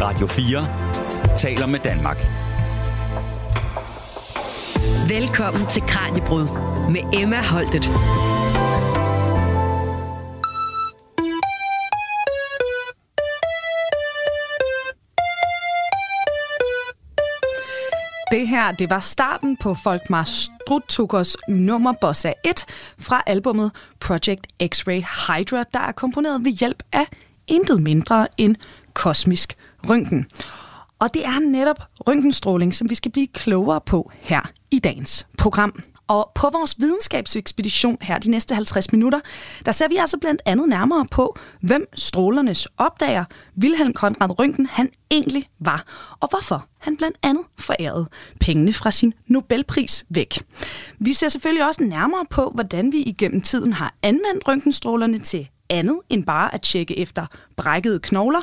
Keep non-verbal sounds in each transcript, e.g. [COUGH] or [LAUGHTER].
Radio 4 taler med Danmark. Velkommen til Kranjebrud med Emma Holtet. Det her, det var starten på Folkmar Struttukers nummer Bossa 1 fra albumet Project X-Ray Hydra, der er komponeret ved hjælp af intet mindre end kosmisk røntgen. Og det er netop røntgenstråling, som vi skal blive klogere på her i dagens program. Og på vores videnskabsekspedition her de næste 50 minutter, der ser vi altså blandt andet nærmere på, hvem strålernes opdager Wilhelm Conrad Røntgen han egentlig var, og hvorfor han blandt andet forærede pengene fra sin Nobelpris væk. Vi ser selvfølgelig også nærmere på, hvordan vi igennem tiden har anvendt røntgenstrålerne til andet end bare at tjekke efter brækkede knogler,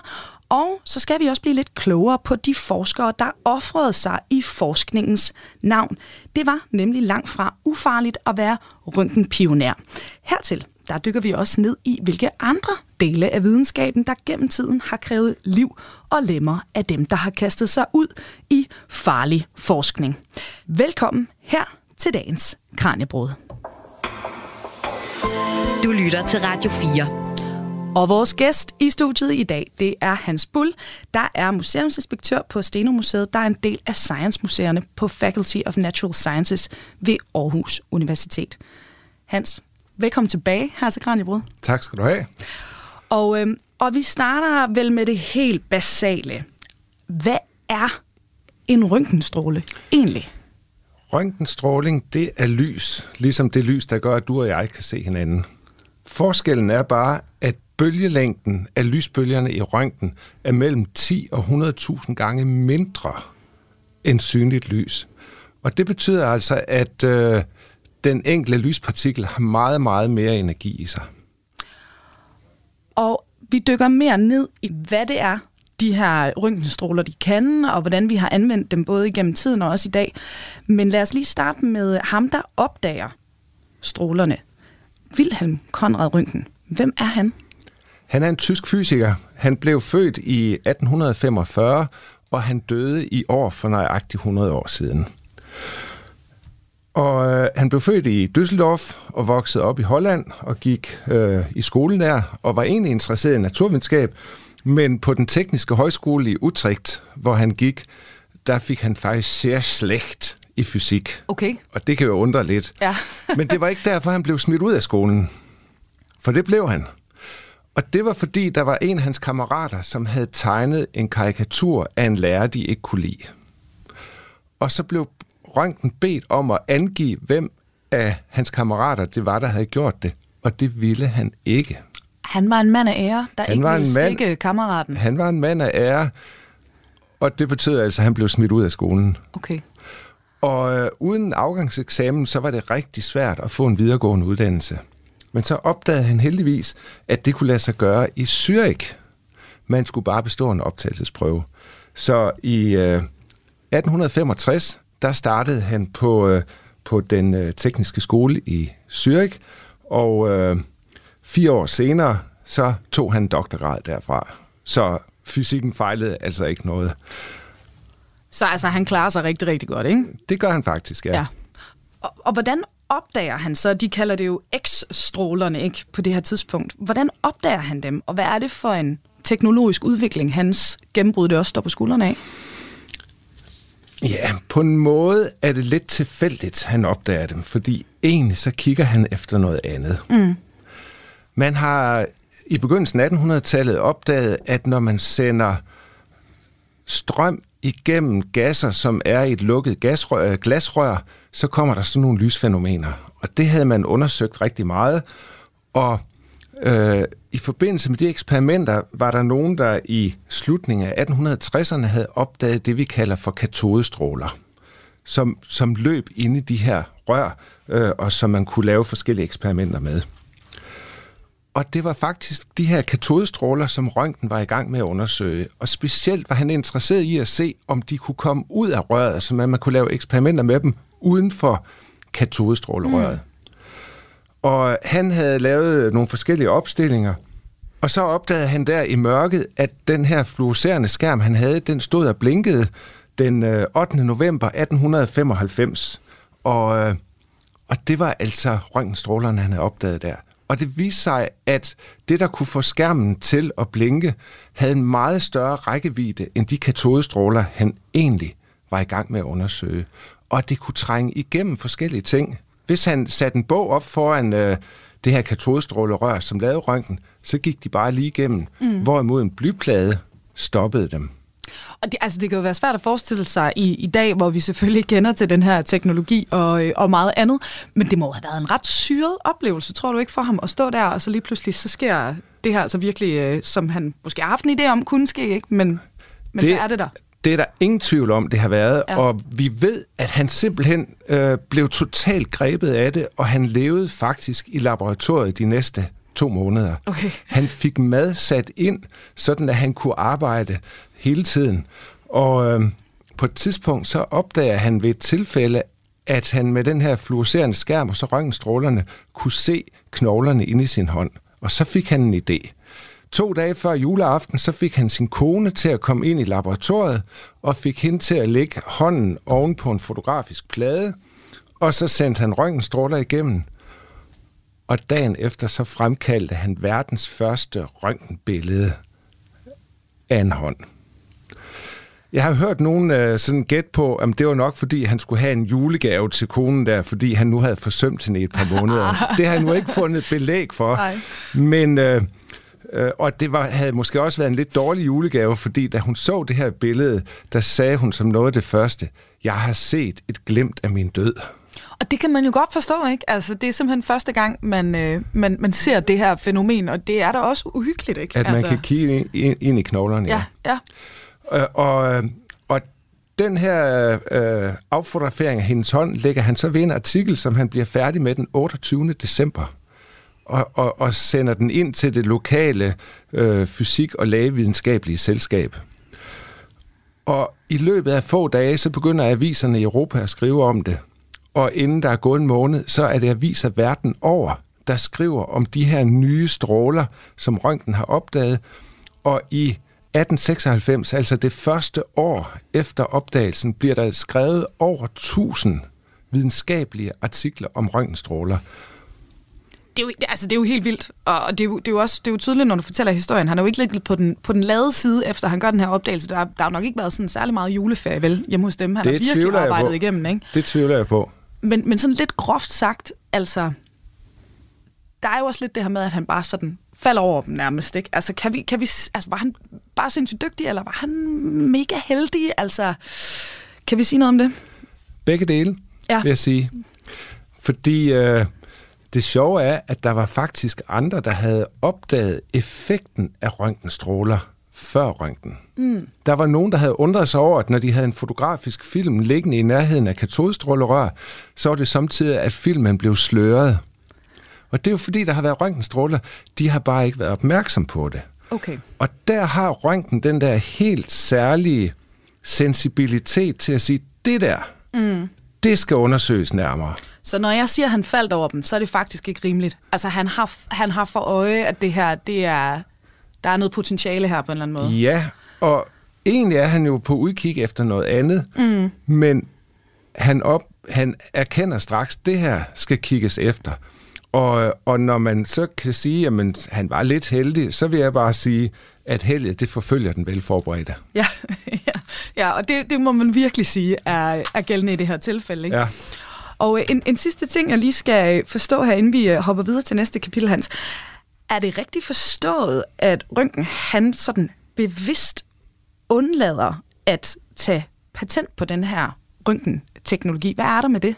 og så skal vi også blive lidt klogere på de forskere, der offrede sig i forskningens navn. Det var nemlig langt fra ufarligt at være røntgenpionær. Hertil der dykker vi også ned i, hvilke andre dele af videnskaben, der gennem tiden har krævet liv og lemmer af dem, der har kastet sig ud i farlig forskning. Velkommen her til dagens Kranjebrud. Du lytter til Radio 4. Og vores gæst i studiet i dag, det er Hans Bull, der er museumsinspektør på Steno-museet, der er en del af Science-museerne på Faculty of Natural Sciences ved Aarhus Universitet. Hans, velkommen tilbage her til Kranjebrud. Tak skal du have. Og, øhm, og vi starter vel med det helt basale. Hvad er en røntgenstråle egentlig? Røntgenstråling, det er lys, ligesom det lys, der gør, at du og jeg kan se hinanden. Forskellen er bare, at bølgelængden af lysbølgerne i røntgen er mellem 10 og 100.000 gange mindre end synligt lys. Og det betyder altså, at øh, den enkelte lyspartikel har meget, meget mere energi i sig. Og vi dykker mere ned i, hvad det er, de her røntgenstråler, de kan, og hvordan vi har anvendt dem både igennem tiden og også i dag. Men lad os lige starte med ham, der opdager strålerne. Wilhelm Konrad Røntgen. Hvem er han? Han er en tysk fysiker. Han blev født i 1845, og han døde i år for nøjagtigt 100 år siden. Og øh, han blev født i Düsseldorf og voksede op i Holland og gik øh, i skolen der og var egentlig interesseret i naturvidenskab, men på den tekniske højskole i Utrecht, hvor han gik, der fik han faktisk sehr schlecht i fysik. Okay. Og det kan jo undre lidt. Ja. men det var ikke derfor, han blev smidt ud af skolen. For det blev han. Og det var fordi, der var en af hans kammerater, som havde tegnet en karikatur af en lærer, de ikke kunne lide. Og så blev Røntgen bedt om at angive, hvem af hans kammerater det var, der havde gjort det. Og det ville han ikke. Han var en mand af ære, der han ikke var ville en mand, stikke kammeraten. Han var en mand af ære, og det betød altså, at han blev smidt ud af skolen. Okay. Og øh, uden afgangseksamen, så var det rigtig svært at få en videregående uddannelse. Men så opdagede han heldigvis, at det kunne lade sig gøre i Zürich. Man skulle bare bestå en optagelsesprøve. Så i øh, 1865, der startede han på, øh, på den øh, tekniske skole i Zürich, og øh, fire år senere, så tog han doktorgrad derfra. Så fysikken fejlede altså ikke noget. Så altså, han klarer sig rigtig, rigtig godt, ikke? Det gør han faktisk, ja. ja. Og, og hvordan opdager han så, de kalder det jo X-strålerne ikke, på det her tidspunkt. Hvordan opdager han dem, og hvad er det for en teknologisk udvikling, hans gennembrud det også står på skuldrene af? Ja, på en måde er det lidt tilfældigt, han opdager dem, fordi egentlig så kigger han efter noget andet. Mm. Man har i begyndelsen af 1800-tallet opdaget, at når man sender strøm igennem gasser, som er i et lukket gasrør, glasrør, så kommer der sådan nogle lysfænomener. Og det havde man undersøgt rigtig meget. Og øh, i forbindelse med de eksperimenter var der nogen, der i slutningen af 1860'erne havde opdaget det, vi kalder for katodestråler, som, som løb inde i de her rør, øh, og som man kunne lave forskellige eksperimenter med. Og det var faktisk de her katodestråler, som Røntgen var i gang med at undersøge. Og specielt var han interesseret i at se, om de kunne komme ud af røret, så man kunne lave eksperimenter med dem uden for katodestrålerøret. Mm. Og han havde lavet nogle forskellige opstillinger, Og så opdagede han der i mørket, at den her fluorescerende skærm, han havde, den stod og blinkede den 8. Øh, november 1895. Og, øh, og det var altså røntgenstrålerne, han havde opdaget der. Og det viste sig, at det, der kunne få skærmen til at blinke, havde en meget større rækkevidde end de katodestråler, han egentlig var i gang med at undersøge. Og det kunne trænge igennem forskellige ting. Hvis han satte en bog op foran øh, det her katodestrålerør, som lavede røntgen, så gik de bare lige igennem, mm. hvorimod en blyplade stoppede dem. Og det, altså, det kan jo være svært at forestille sig i, i dag, hvor vi selvfølgelig kender til den her teknologi og, øh, og meget andet, men det må have været en ret syret oplevelse, tror du ikke, for ham at stå der, og så lige pludselig, så sker det her altså virkelig, øh, som han måske har haft en idé om, kunne ske, ikke? men, men det, så er det der. Det er der ingen tvivl om, det har været, ja. og vi ved, at han simpelthen øh, blev totalt grebet af det, og han levede faktisk i laboratoriet de næste to måneder. Okay. Han fik mad sat ind, sådan at han kunne arbejde hele tiden. Og øh, på et tidspunkt så opdager han ved et tilfælde, at han med den her fluorescerende skærm og så røntgenstrålerne kunne se knoglerne inde i sin hånd. Og så fik han en idé. To dage før juleaften, så fik han sin kone til at komme ind i laboratoriet, og fik hende til at lægge hånden oven på en fotografisk plade, og så sendte han røntgenstråler igennem. Og dagen efter så fremkaldte han verdens første røntgenbillede af en hånd. Jeg har hørt nogen uh, sådan gæt på, at det var nok, fordi han skulle have en julegave til konen der, fordi han nu havde forsømt hende i et par måneder. [LAUGHS] det har jeg nu ikke fundet belæg for. Nej. Men, uh, uh, og det var, havde måske også været en lidt dårlig julegave, fordi da hun så det her billede, der sagde hun som noget af det første, jeg har set et glimt af min død. Og det kan man jo godt forstå, ikke? Altså, det er simpelthen første gang, man, øh, man, man ser det her fænomen, og det er da også uhyggeligt, ikke? At man altså... kan kigge ind, ind i knoglerne, ja. Ja, ja. Øh, og, og den her øh, affotografering af hendes hånd lægger han så ved en artikel, som han bliver færdig med den 28. december. Og, og, og sender den ind til det lokale øh, fysik- og lægevidenskabelige selskab. Og i løbet af få dage, så begynder aviserne i Europa at skrive om det. Og inden der er gået en måned, så er det aviser verden over, der skriver om de her nye stråler, som Røntgen har opdaget. Og i 1896, altså det første år efter opdagelsen, bliver der skrevet over 1000 videnskabelige artikler om røntgenstråler. Det er, jo, altså, det er jo helt vildt, og det er jo, det er jo også det er jo tydeligt, når du fortæller historien. Han er jo ikke lidt på den, på den lade side, efter han gør den her opdagelse. Der, der har nok ikke været sådan særlig meget juleferie, vel, hjemme hos dem. Han det har virkelig arbejdet igennem, ikke? Det tvivler jeg på. Men, men sådan lidt groft sagt, altså, der er jo også lidt det her med, at han bare sådan falder over dem nærmest, ikke? Altså, kan vi, kan vi, altså, var han bare sindssygt dygtig, eller var han mega heldig? Altså, kan vi sige noget om det? Begge dele, ja. vil jeg sige. Fordi øh, det sjove er, at der var faktisk andre, der havde opdaget effekten af røntgenstråler før røntgen. Mm. Der var nogen, der havde undret sig over, at når de havde en fotografisk film liggende i nærheden af katodestrålerør, så var det samtidig, at filmen blev sløret. Og det er jo fordi, der har været røntgenstråler, de har bare ikke været opmærksom på det. Okay. Og der har røntgen den der helt særlige sensibilitet til at sige, det der, mm. det skal undersøges nærmere. Så når jeg siger, at han faldt over dem, så er det faktisk ikke rimeligt. Altså han har, han har for øje, at det her, det er, der er noget potentiale her på en eller anden måde. Ja, og egentlig er han jo på udkig efter noget andet, mm. men han, op, han erkender straks, at det her skal kigges efter. Og, og når man så kan sige, at han var lidt heldig, så vil jeg bare sige, at heldet, det forfølger den velforberedte. Ja, [LAUGHS] ja, ja og det, det må man virkelig sige er, er gældende i det her tilfælde. Ikke? Ja. Og en, en sidste ting, jeg lige skal forstå her, inden vi øh, hopper videre til næste kapitel, Hans. Er det rigtigt forstået, at Røntgen han sådan bevidst undlader at tage patent på den her røntgenteknologi? Hvad er der med det?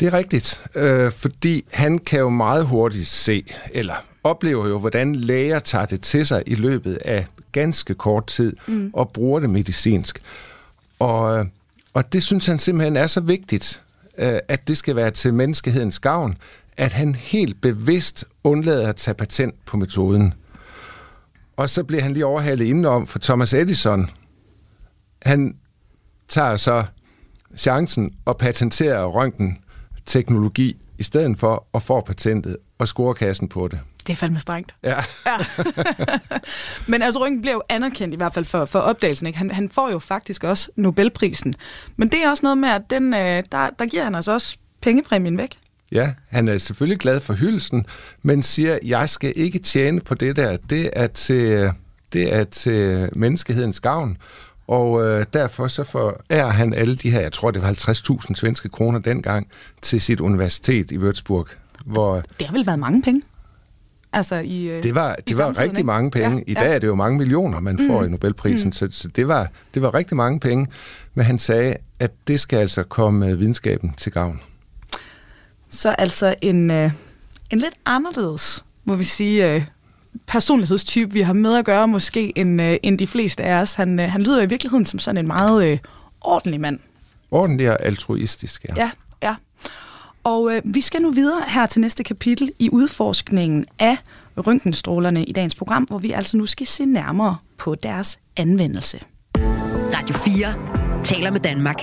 Det er rigtigt, øh, fordi han kan jo meget hurtigt se, eller oplever jo, hvordan læger tager det til sig i løbet af ganske kort tid mm. og bruger det medicinsk. Og, og det synes han simpelthen er så vigtigt, øh, at det skal være til menneskehedens gavn, at han helt bevidst undlader at tage patent på metoden. Og så bliver han lige overhalet indenom, for Thomas Edison, han tager så chancen og patenterer røntgen teknologi i stedet for at få patentet og score kassen på det. Det er fandme strengt. Ja. Ja. [LAUGHS] Men altså, Røntgen bliver jo anerkendt i hvert fald for, for opdagelsen. Ikke? Han, han får jo faktisk også Nobelprisen. Men det er også noget med, at den, øh, der, der giver han altså også pengepræmien væk. Ja, han er selvfølgelig glad for hyldelsen, men siger, jeg skal ikke tjene på det der. Det er til, det er til menneskehedens gavn. Og øh, derfor så forærer han alle de her, jeg tror det var 50.000 svenske kroner dengang, til sit universitet i Würzburg. Hvor Det har vel været mange penge? Altså i, øh, det var, i det var samtiden, rigtig ikke? mange penge. Ja, I dag ja. er det jo mange millioner, man får mm. i Nobelprisen, mm. så, så det, var, det var rigtig mange penge. Men han sagde, at det skal altså komme øh, videnskaben til gavn. Så altså en, øh, en lidt anderledes, må vi sige, øh, personlighedstype, vi har med at gøre måske, end, øh, end de fleste af os. Han, øh, han lyder i virkeligheden som sådan en meget øh, ordentlig mand. Ordentlig og altruistisk, ja. Ja, ja. Og øh, vi skal nu videre her til næste kapitel i udforskningen af røntgenstrålerne i dagens program, hvor vi altså nu skal se nærmere på deres anvendelse. Radio 4 taler med Danmark.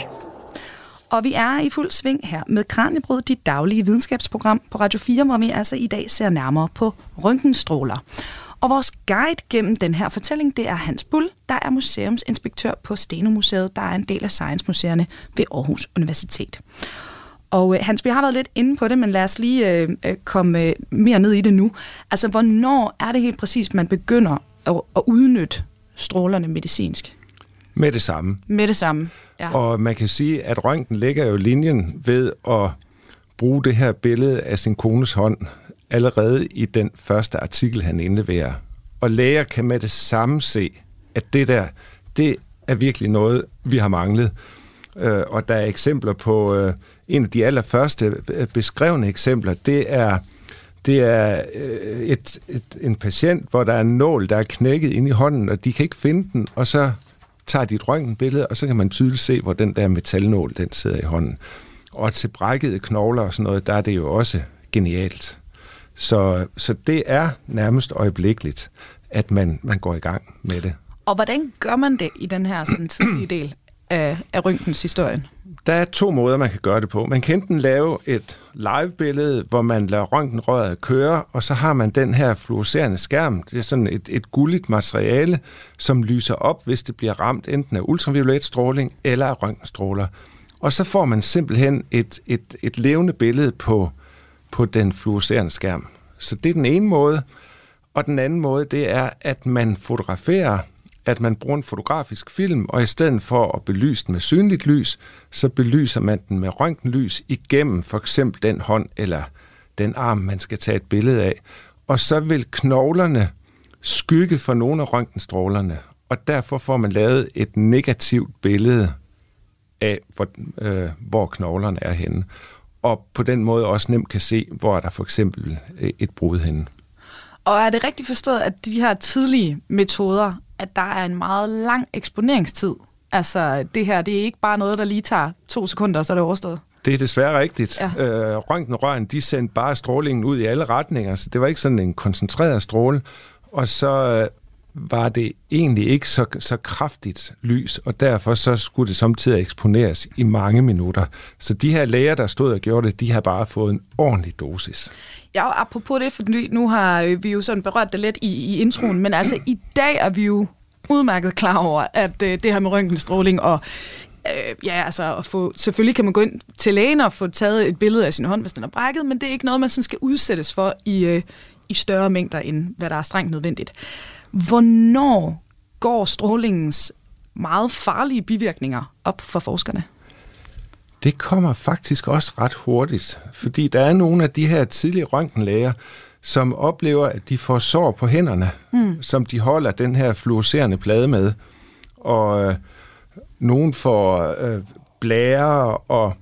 Og vi er i fuld sving her med Kranjebrød, dit daglige videnskabsprogram på Radio 4, hvor vi altså i dag ser nærmere på røntgenstråler. Og vores guide gennem den her fortælling, det er Hans Bull, der er museumsinspektør på Steno-museet, der er en del af Science-museerne ved Aarhus Universitet. Og øh, Hans, vi har været lidt inde på det, men lad os lige øh, øh, komme øh, mere ned i det nu. Altså, hvornår er det helt præcist, man begynder at, at udnytte strålerne medicinsk? Med det samme. Med det samme. Ja. Og man kan sige, at røntgen lægger jo linjen ved at bruge det her billede af sin kones hånd allerede i den første artikel, han indleverer. Og læger kan med det samme se, at det der, det er virkelig noget, vi har manglet. Øh, og der er eksempler på, øh, en af de allerførste øh, beskrevne eksempler, det er, det er øh, et, et, en patient, hvor der er en nål, der er knækket ind i hånden, og de kan ikke finde den, og så tager de et røntgenbillede, og så kan man tydeligt se, hvor den der metalnål, den sidder i hånden. Og til brækkede knogler og sådan noget, der er det jo også genialt. Så, så det er nærmest øjeblikkeligt, at man, man går i gang med det. Og hvordan gør man det i den her sådan, tidlige del af, af rynkens historien? Der er to måder, man kan gøre det på. Man kan enten lave et live-billede, hvor man lader røntgenrøret køre, og så har man den her fluorescerende skærm. Det er sådan et, et gulligt materiale, som lyser op, hvis det bliver ramt enten af ultraviolet stråling eller af røntgenstråler. Og så får man simpelthen et, et, et levende billede på, på den fluorescerende skærm. Så det er den ene måde. Og den anden måde, det er, at man fotograferer at man bruger en fotografisk film, og i stedet for at belyse den med synligt lys, så belyser man den med røntgenlys igennem for eksempel den hånd eller den arm, man skal tage et billede af. Og så vil knoglerne skygge for nogle af røntgenstrålerne, og derfor får man lavet et negativt billede af, hvor, øh, hvor knoglerne er henne. Og på den måde også nemt kan se, hvor er der for eksempel øh, et brud henne. Og er det rigtigt forstået, at de her tidlige metoder, at der er en meget lang eksponeringstid? Altså det her, det er ikke bare noget, der lige tager to sekunder, og så er det overstået? Det er desværre rigtigt. Ja. Øh, røntgenrøren, de sendte bare strålingen ud i alle retninger, så det var ikke sådan en koncentreret stråle. Og så øh, var det egentlig ikke så, så kraftigt lys, og derfor så skulle det samtidig eksponeres i mange minutter. Så de her læger, der stod og gjorde det, de har bare fået en ordentlig dosis. Ja, og apropos det, for nu har øh, vi jo sådan berørt det lidt i, i introen, men altså i dag er vi jo udmærket klar over, at øh, det her med røntgenstråling og øh, ja, altså at få, selvfølgelig kan man gå ind til lægen og få taget et billede af sin hånd, hvis den er brækket, men det er ikke noget, man sådan skal udsættes for i, øh, i større mængder, end hvad der er strengt nødvendigt. Hvornår går strålingens meget farlige bivirkninger op for forskerne? Det kommer faktisk også ret hurtigt, fordi der er nogle af de her tidlige røntgenlæger, som oplever, at de får sår på hænderne, mm. som de holder den her fluorescerende plade med. Og øh, nogen får øh, blære, og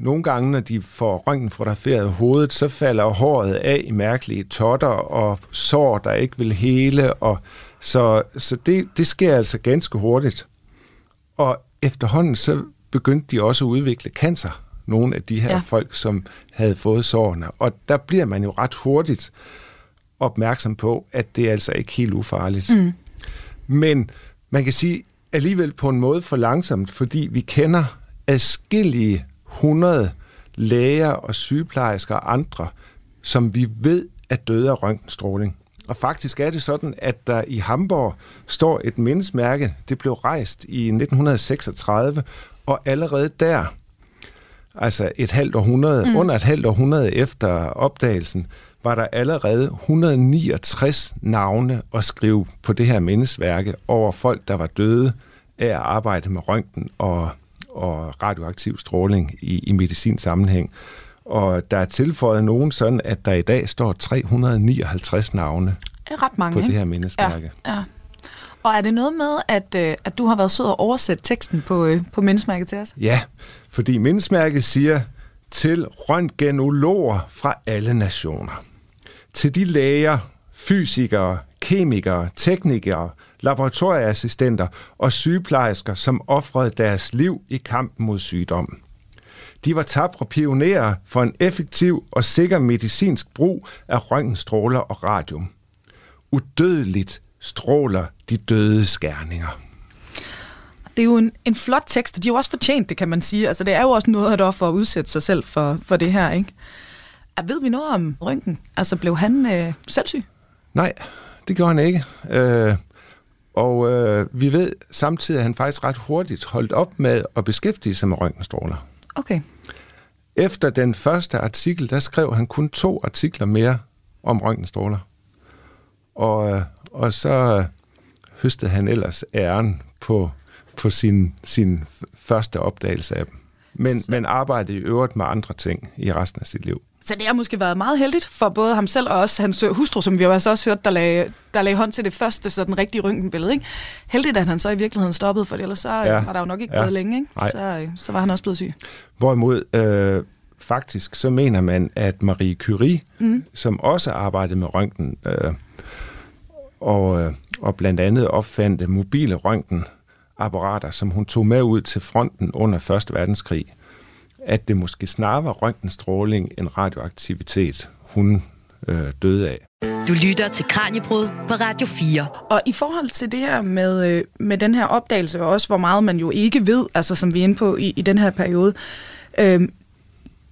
nogle gange, når de får røntgenfotograferet hovedet, så falder håret af i mærkelige totter og sår, der ikke vil hele. Og så så det, det sker altså ganske hurtigt. Og efterhånden så begyndte de også at udvikle cancer, nogle af de her Ja. ja. folk, som havde fået sårene. Og der bliver man jo ret hurtigt opmærksom på, at det er altså ikke helt ufarligt. Mm. Men man kan sige alligevel på en måde for langsomt, fordi vi kender adskillige hundrede læger og sygeplejersker og andre, som vi ved er døde af røntgenstråling. Og faktisk er det sådan, at der i Hamburg står et mindesmærke. Det blev rejst i 1936, og allerede der, altså et halvt århundrede, mm. under et halvt århundrede efter opdagelsen, var der allerede 169 navne at skrive på det her mindesværke over folk, der var døde af at arbejde med røntgen og, og radioaktiv stråling i, i medicinsk sammenhæng. Og der er tilføjet nogen sådan, at der i dag står 359 navne ret mange, på det her mindesmærke. Ja, ja. Og er det noget med, at, øh, at du har været sød og oversætte teksten på, øh, på mindesmærket til os? Ja, fordi mindesmærket siger til røntgenologer fra alle nationer. Til de læger, fysikere, kemikere, teknikere, laboratorieassistenter og sygeplejersker, som offrede deres liv i kampen mod sygdom. De var tabre pionerer for en effektiv og sikker medicinsk brug af røntgenstråler og radium. Udødeligt stråler de døde skærninger. Det er jo en, en flot tekst, og de har jo også fortjent det, kan man sige. Altså, det er jo også noget at ofre at udsætte sig selv for, for det her, ikke? Er, ved vi noget om Røntgen? Altså, blev han øh, selvsyg? Nej, det gjorde han ikke. Øh, og øh, vi ved samtidig, at han faktisk ret hurtigt holdt op med at beskæftige sig med røntgenstråler. Okay. Efter den første artikel, der skrev han kun to artikler mere om røntgenstråler. Og, øh, og så øh, høstede han ellers æren på, på sin, sin første opdagelse af dem. Men, men arbejdede i øvrigt med andre ting i resten af sit liv. Så det har måske været meget heldigt for både ham selv og også hans hustru, som vi jo altså også hørt, der lagde, der lagde hånd til det første sådan rigtige røntgenbillede. Ikke? Heldigt, at han så i virkeligheden stoppede, for ellers så ja. Var der jo nok ikke Ja. gået længe. Ikke? Nej. Så, øh, så var han også blevet syg. Hvorimod øh, faktisk så mener man, at Marie Curie, mm. som også arbejdede med røntgen, øh, og, øh, og blandt andet opfandt mobile røntgenapparater, som hun tog med ud til fronten under 1. verdenskrig, at det måske snarere var røntgenstråling end radioaktivitet, hun øh, døde af. Du lytter til Kranjebrud på Radio 4. Og i forhold til det her med, øh, med den her opdagelse, og også hvor meget man jo ikke ved, altså som vi er inde på i, i den her periode, øh,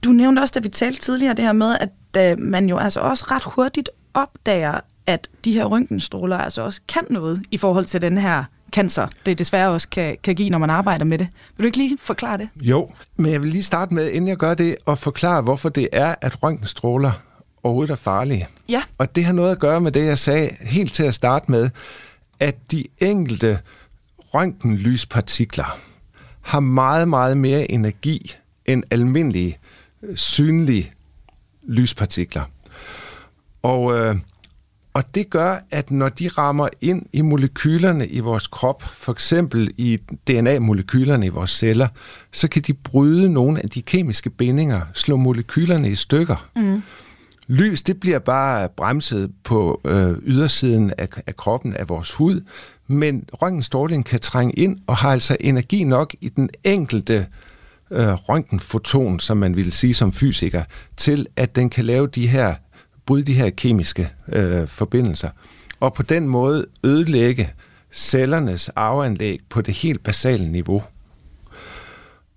du nævnte også, da vi talte tidligere, det her med, at øh, man jo altså også ret hurtigt opdager, at de her røntgenstråler altså også kan noget i forhold til den her cancer, det desværre også kan, kan give, når man arbejder med det. Vil du ikke lige forklare det? Jo, men jeg vil lige starte med, inden jeg gør det, at forklare, hvorfor det er, at røntgenstråler overhovedet er farlige. Ja. Og det har noget at gøre med det, jeg sagde helt til at starte med, at de enkelte røntgenlyspartikler har meget, meget mere energi end almindelige synlige lyspartikler. Og, øh, og det gør, at når de rammer ind i molekylerne i vores krop, for eksempel i DNA-molekylerne i vores celler, så kan de bryde nogle af de kemiske bindinger, slå molekylerne i stykker. Mm. Lys, det bliver bare bremset på øh, ydersiden af, af kroppen af vores hud, men røntgenstråling kan trænge ind og har altså energi nok i den enkelte øh, røntgenfoton, som man ville sige som fysiker, til at den kan lave de her, bryde de her kemiske øh, forbindelser, og på den måde ødelægge cellernes arveanlæg på det helt basale niveau.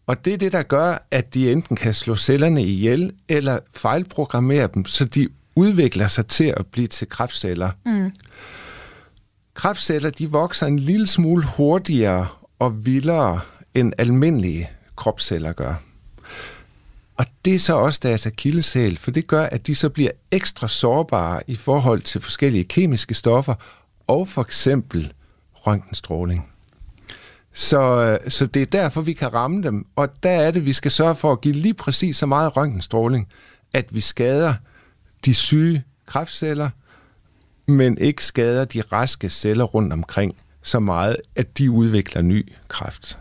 Og det er det, der gør, at de enten kan slå cellerne ihjel, eller fejlprogrammere dem, så de udvikler sig til at blive til kræftceller. Mm. Kræftceller, de vokser en lille smule hurtigere og vildere, end almindelige kropsceller gør. Og det er så også deres akilleshæl, for det gør, at de så bliver ekstra sårbare i forhold til forskellige kemiske stoffer, og for eksempel røntgenstråling. Så, øh, så det er derfor, vi kan ramme dem, og der er det, vi skal sørge for at give lige præcis så meget røntgenstråling, at vi skader de syge kræftceller, men ikke skader de raske celler rundt omkring så meget, at de udvikler ny kræft.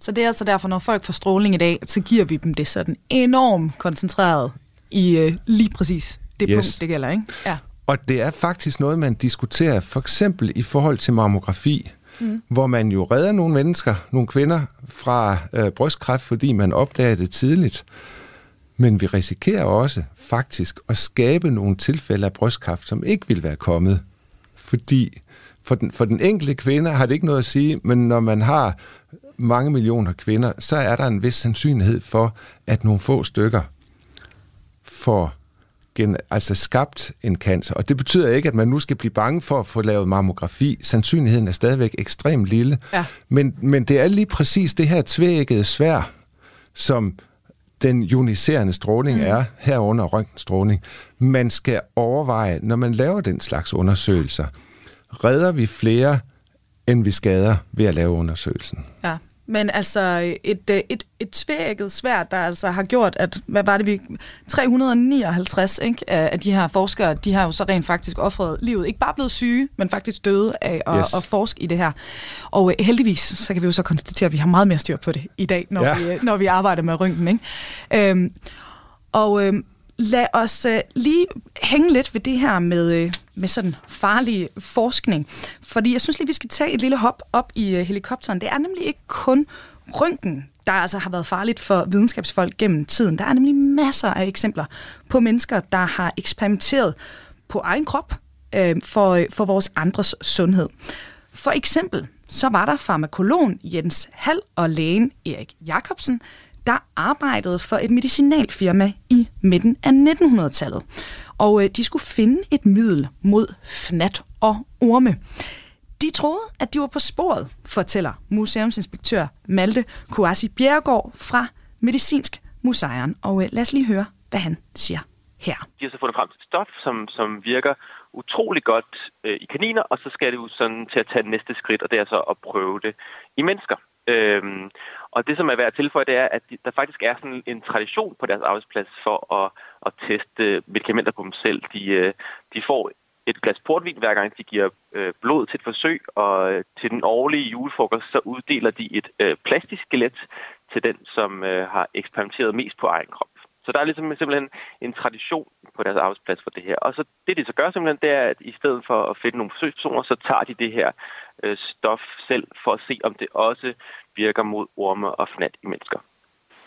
Så det er altså derfor, når folk får stråling i dag, så giver vi dem det sådan enormt koncentreret i øh, lige præcis det Yes. punkt, det gælder, ikke? Ja. Og det er faktisk noget, man diskuterer, for eksempel i forhold til mammografi, mm. hvor man jo redder nogle mennesker, nogle kvinder, fra øh, brystkræft, fordi man opdager det tidligt. Men vi risikerer også faktisk at skabe nogle tilfælde af brystkræft, som ikke vil være kommet. Fordi for den, for den enkelte kvinde har det ikke noget at sige, men når man har mange millioner kvinder, så er der en vis sandsynlighed for, at nogle få stykker får gen, altså skabt en cancer. Og det betyder ikke, at man nu skal blive bange for at få lavet mammografi. Sandsynligheden er stadigvæk ekstremt lille. Ja. Men, men det er lige præcis det her tvækkede svær, som den ioniserende stråling mm. er, herunder røntgenstråling. Man skal overveje, når man laver den slags undersøgelser, redder vi flere, end vi skader ved at lave undersøgelsen. Ja. Men altså, et, øh, et, et tvækket svært, der altså har gjort, at, hvad var det, vi 359 ikke, af de her forskere, de har jo så rent faktisk offret livet. Ikke bare blevet syge, men faktisk døde af at, yes. at forske i det her. Og øh, heldigvis, så kan vi jo så konstatere, at vi har meget mere styr på det i dag, når, ja. vi, når vi arbejder med rynken. Ikke? Øhm, og øhm, lad os øh, lige hænge lidt ved det her med, øh, med sådan farlig forskning. Fordi jeg synes lige, vi skal tage et lille hop op i øh, helikopteren. Det er nemlig ikke kun røntgen, der altså har været farligt for videnskabsfolk gennem tiden. Der er nemlig masser af eksempler på mennesker, der har eksperimenteret på egen krop øh, for, øh, for vores andres sundhed. For eksempel så var der farmakologen Jens Hall og lægen Erik Jacobsen, der arbejdede for et medicinalfirma i midten af 1900-tallet. Og øh, de skulle finde et middel mod fnat og orme. De troede, at de var på sporet, fortæller museumsinspektør Malte Kouassi Bjergård fra Medicinsk Museum. Og øh, lad os lige høre, hvad han siger her. De har så fundet frem til et stof, som, som virker utrolig godt øh, i kaniner, og så skal det jo sådan til at tage næste skridt, og det er så at prøve det i mennesker. Øhm, og det, som er værd at tilføje, det er, at der faktisk er sådan en tradition på deres arbejdsplads for at, at teste medicamenter på dem selv. De, øh, de får et glas portvin, hver gang de giver øh, blod til et forsøg, og øh, til den årlige julefrokost, så uddeler de et øh, plastisk skelet til den, som øh, har eksperimenteret mest på egen krop. Så der er ligesom simpelthen en tradition på deres arbejdsplads for det her. Og så det, de så gør simpelthen, det er, at i stedet for at finde nogle forsøgspersoner, så tager de det her øh, stof selv for at se, om det også virker mod orme og fnat i mennesker.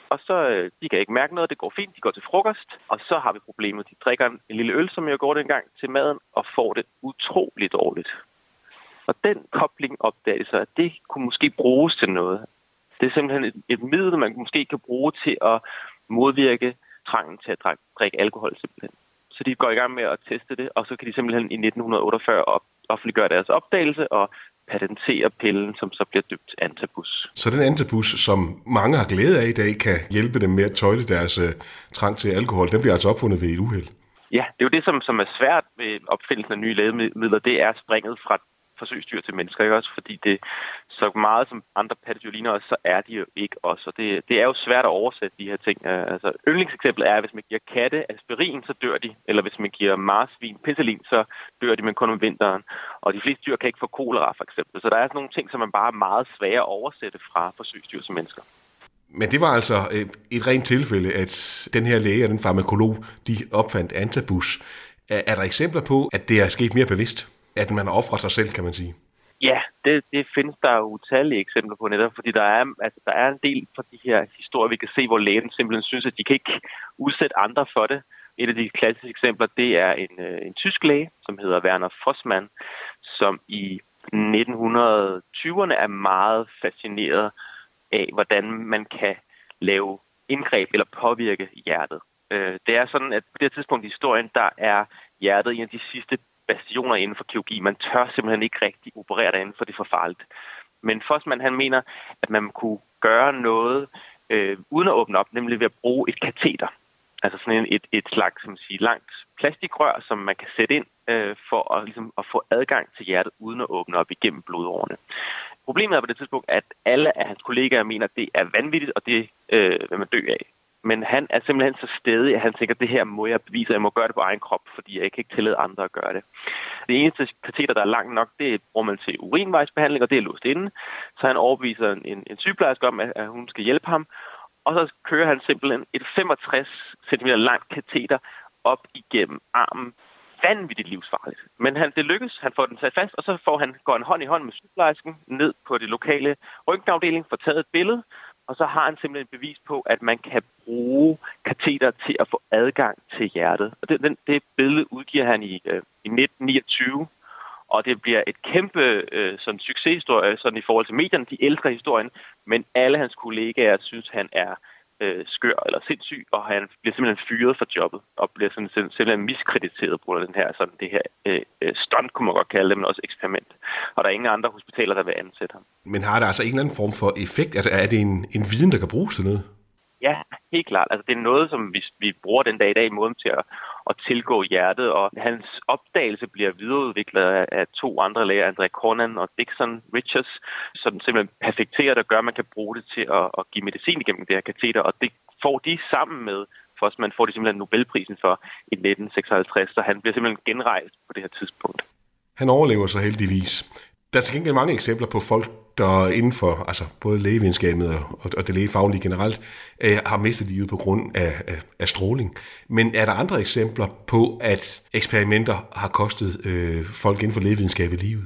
Og så, øh, de kan ikke mærke noget, det går fint, de går til frokost, og så har vi problemet. De drikker en, en lille øl, som jeg går dengang til maden, og får det utroligt dårligt. Og den kobling opdagede så, at det kunne måske bruges til noget. Det er simpelthen et, et middel, man måske kan bruge til at modvirke trangen til at drikke alkohol simpelthen. Så de går i gang med at teste det, og så kan de simpelthen i 1948 op, offentliggøre deres opdagelse og patentere pillen, som så bliver dybt antabus. Så den antabus, som mange har glæde af i dag, kan hjælpe dem med at tøjle deres uh, trang til alkohol, den bliver altså opfundet ved et uheld? Ja, det er jo det, som, som er svært ved opfindelsen af nye lægemidler. Det er springet fra forsøgsdyr til mennesker, ikke også? Fordi det så meget som andre pattedyr ligner os, så er de jo ikke os. Og det, det er jo svært at oversætte de her ting. Øh, altså, yndlingseksemplet er, at hvis man giver katte aspirin, så dør de. Eller hvis man giver marsvin penicillin, så dør de, men kun om vinteren. Og de fleste dyr kan ikke få kolera, for eksempel. Så der er sådan nogle ting, som man bare er meget svære at oversætte fra forsøgsdyr til mennesker. Men det var altså øh, et rent tilfælde, at den her læge og den farmakolog, de opfandt antabus. Er der eksempler på, at det er sket mere bevidst? At man har offret sig selv, kan man sige? Ja, det, det findes der jo utallige eksempler på netop, fordi der er, altså, der er en del fra de her historier, vi kan se, hvor lægen simpelthen synes, at de kan ikke udsætte andre for det. Et af de klassiske eksempler, det er en, øh, en tysk læge, som hedder Werner Fossmann, som i 1920'erne er meget fascineret af, hvordan man kan lave indgreb eller påvirke hjertet. Øh, det er sådan, at på det tidspunkt i historien, der er hjertet en af de sidste bastioner inden for kirurgi. Man tør simpelthen ikke rigtig operere derinde, for det er for farligt. Men Fossmann, han mener, at man kunne gøre noget øh, uden at åbne op, nemlig ved at bruge et kateter. Altså sådan en, et, et slags som siger, langt plastikrør, som man kan sætte ind øh, for at, ligesom, at få adgang til hjertet uden at åbne op igennem blodårene. Problemet er på det tidspunkt, at alle af hans kollegaer mener, at det er vanvittigt, og det øh, vil man dø af. Men han er simpelthen så stedig, at han tænker, at det her må jeg bevise, at jeg må gøre det på egen krop, fordi jeg kan ikke tillade andre at gøre det. Det eneste kateter, der er langt nok, det bruger man til urinvejsbehandling, og det er låst inde. Så han overbeviser en, en sygeplejerske om, at, at hun skal hjælpe ham. Og så kører han simpelthen et 65 cm langt kateter op igennem armen vanvittigt livsfarligt. Men han, det lykkes, han får den sat fast, og så får han, går han hånd i hånd med sygeplejersken ned på det lokale røntgenafdeling, får taget et billede, og så har han simpelthen bevis på, at man kan bruge kateter til at få adgang til hjertet. Og det, den, det billede udgiver han i, øh, i 1929, og det bliver et kæmpe øh, sådan, succeshistorie sådan i forhold til medierne. De elsker historien, men alle hans kollegaer synes, han er øh, skør eller sindssyg, og han bliver simpelthen fyret fra jobbet, og bliver sådan, simpelthen miskrediteret på den her, sådan det her øh, øh, stunt, kunne man godt kalde det, men også eksperiment. Og der er ingen andre hospitaler, der vil ansætte ham. Men har det altså en eller anden form for effekt? Altså er det en, en viden, der kan bruges til noget? Ja, helt klart. Altså, det er noget, som vi, vi bruger den dag i dag i måden til at, at tilgå hjertet, og hans opdagelse bliver videreudviklet af, to andre læger, André Cornan og Dixon Richards, som simpelthen perfekterer det og gør, at man kan bruge det til at, at give medicin igennem det her kateter, og det får de sammen med man får de simpelthen Nobelprisen for i 1956, så han bliver simpelthen genrejst på det her tidspunkt. Han overlever så heldigvis. Der er til gengæld mange eksempler på folk, der inden for altså både lægevidenskabet og, og det lægefaglige generelt, øh, har mistet livet på grund af, af, af stråling. Men er der andre eksempler på, at eksperimenter har kostet øh, folk inden for lægevidenskabet livet?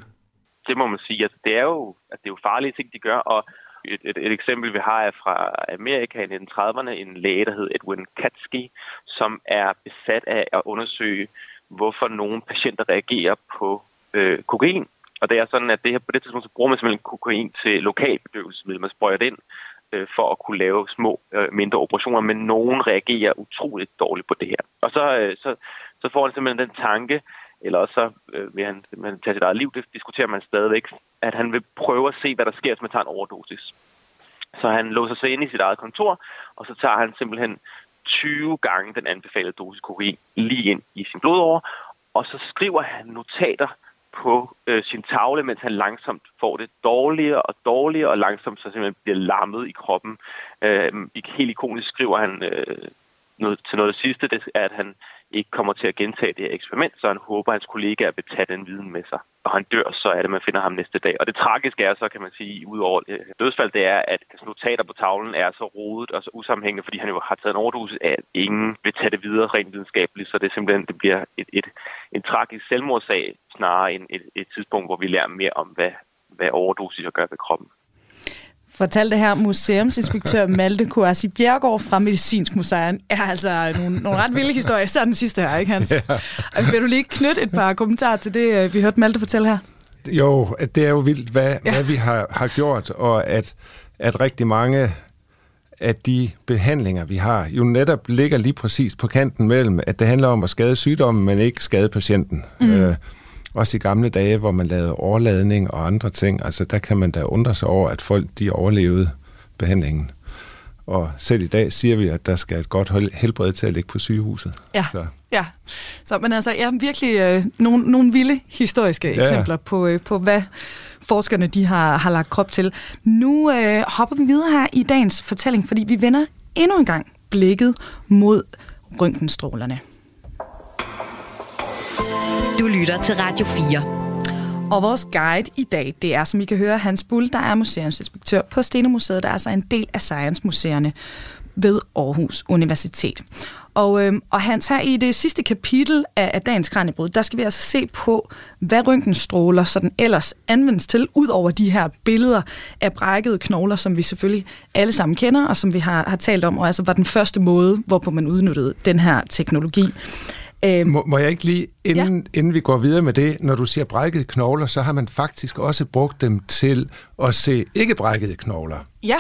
Det må man sige. Altså, det, er jo, at det er jo farlige ting, de gør, og et, et, et eksempel, vi har, er fra Amerika i 1930'erne, en læge, der hed Edwin Katsky, som er besat af at undersøge, hvorfor nogle patienter reagerer på øh, kokain. Og det er sådan, at det her, på det tidspunkt så bruger man simpelthen kokain til lokal bedøvelsesmiddel. Man sprøjter det ind øh, for at kunne lave små, øh, mindre operationer, men nogen reagerer utroligt dårligt på det her. Og så, øh, så, så får han simpelthen den tanke, eller også så øh, vil han man tage sit eget liv, det diskuterer man stadigvæk, at han vil prøve at se, hvad der sker, hvis man tager en overdosis. Så han låser sig ind i sit eget kontor, og så tager han simpelthen 20 gange den anbefalede dosis kokain lige ind i sin blodåre, og så skriver han notater på øh, sin tavle, mens han langsomt får det dårligere og dårligere, og langsomt så simpelthen bliver lammet i kroppen. Øh, helt ikonisk skriver han øh, noget, til noget af det sidste, det er, at han ikke kommer til at gentage det her eksperiment, så han håber, at hans kollegaer vil tage den viden med sig. Og han dør, så er det, man finder ham næste dag. Og det tragiske er så, kan man sige, udover øh, dødsfald, det er, at hans notater på tavlen er så rodet og så usammenhængende, fordi han jo har taget en overdosis, at ingen vil tage det videre rent videnskabeligt. Så det er simpelthen, det bliver et, et, en tragisk selvmordssag, snarere end et, et tidspunkt, hvor vi lærer mere om, hvad, hvad overdosis gør ved kroppen fortalte her museumsinspektør Malte Kouassi Bjergård fra Medicinsk Museum. Er altså nogle, nogle ret vilde historier. Så den sidste her, ikke Hans? Ja. Og vil du lige knytte et par kommentarer til det, øh, vi hørte Malte fortælle her? Jo, det er jo vildt, hvad, ja. hvad vi har, har gjort, og at, at rigtig mange af de behandlinger, vi har, jo netop ligger lige præcis på kanten mellem, at det handler om at skade sygdommen, men ikke skade patienten. Mm. Øh, også i gamle dage, hvor man lavede overladning og andre ting, altså der kan man da undre sig over, at folk de overlevede behandlingen. Og selv i dag siger vi, at der skal et godt helbred til at ligge på sygehuset. Ja, så. ja. Så, men altså, ja, virkelig øh, nogle, nogle vilde historiske ja. eksempler på, øh, på, hvad forskerne de har, har lagt krop til. Nu øh, hopper vi videre her i dagens fortælling, fordi vi vender endnu en gang blikket mod røntgenstrålerne. Du lytter til Radio 4. Og vores guide i dag, det er, som I kan høre, Hans Bull, der er museumsinspektør på Stenemuseet, der er altså en del af Science-museerne ved Aarhus Universitet. Og, øhm, og Hans, her i det sidste kapitel af, af dagens Kranjebrud, der skal vi altså se på, hvad røntgenstråler sådan ellers anvendes til, ud over de her billeder af brækkede knogler, som vi selvfølgelig alle sammen kender, og som vi har, har talt om, og altså var den første måde, hvorpå man udnyttede den her teknologi. Øhm, må, må jeg ikke lige, inden, ja. inden vi går videre med det, når du siger brækkede knogler, så har man faktisk også brugt dem til at se ikke brækkede knogler. Ja.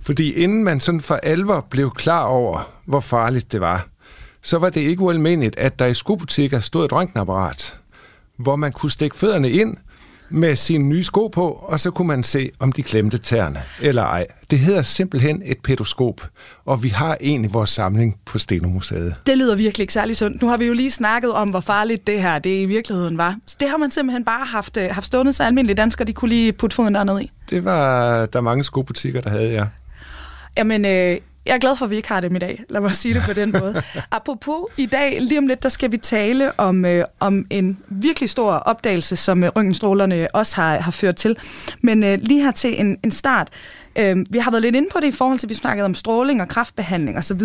Fordi inden man sådan for alvor blev klar over, hvor farligt det var, så var det ikke ualmindeligt, at der i skobutikker stod et røntgenapparat, hvor man kunne stikke fødderne ind, med sine nye sko på, og så kunne man se, om de klemte tæerne eller ej. Det hedder simpelthen et pedoskop, og vi har en i vores samling på Stenomuseet. Det lyder virkelig ikke særlig sundt. Nu har vi jo lige snakket om, hvor farligt det her det i virkeligheden var. Så det har man simpelthen bare haft, øh, haft stående, så almindelige danskere de kunne lige putte foden dernede i. Det var der mange skobutikker, der havde, ja. Jamen, øh, jeg er glad for, at vi ikke har dem i dag. Lad mig sige det på den måde. [LAUGHS] Apropos i dag, lige om lidt, der skal vi tale om, øh, om en virkelig stor opdagelse, som øh, røntgenstrålerne også har, har ført til. Men øh, lige her til en, en start. Øh, vi har været lidt inde på det i forhold til, at vi snakkede om stråling og kraftbehandling osv.,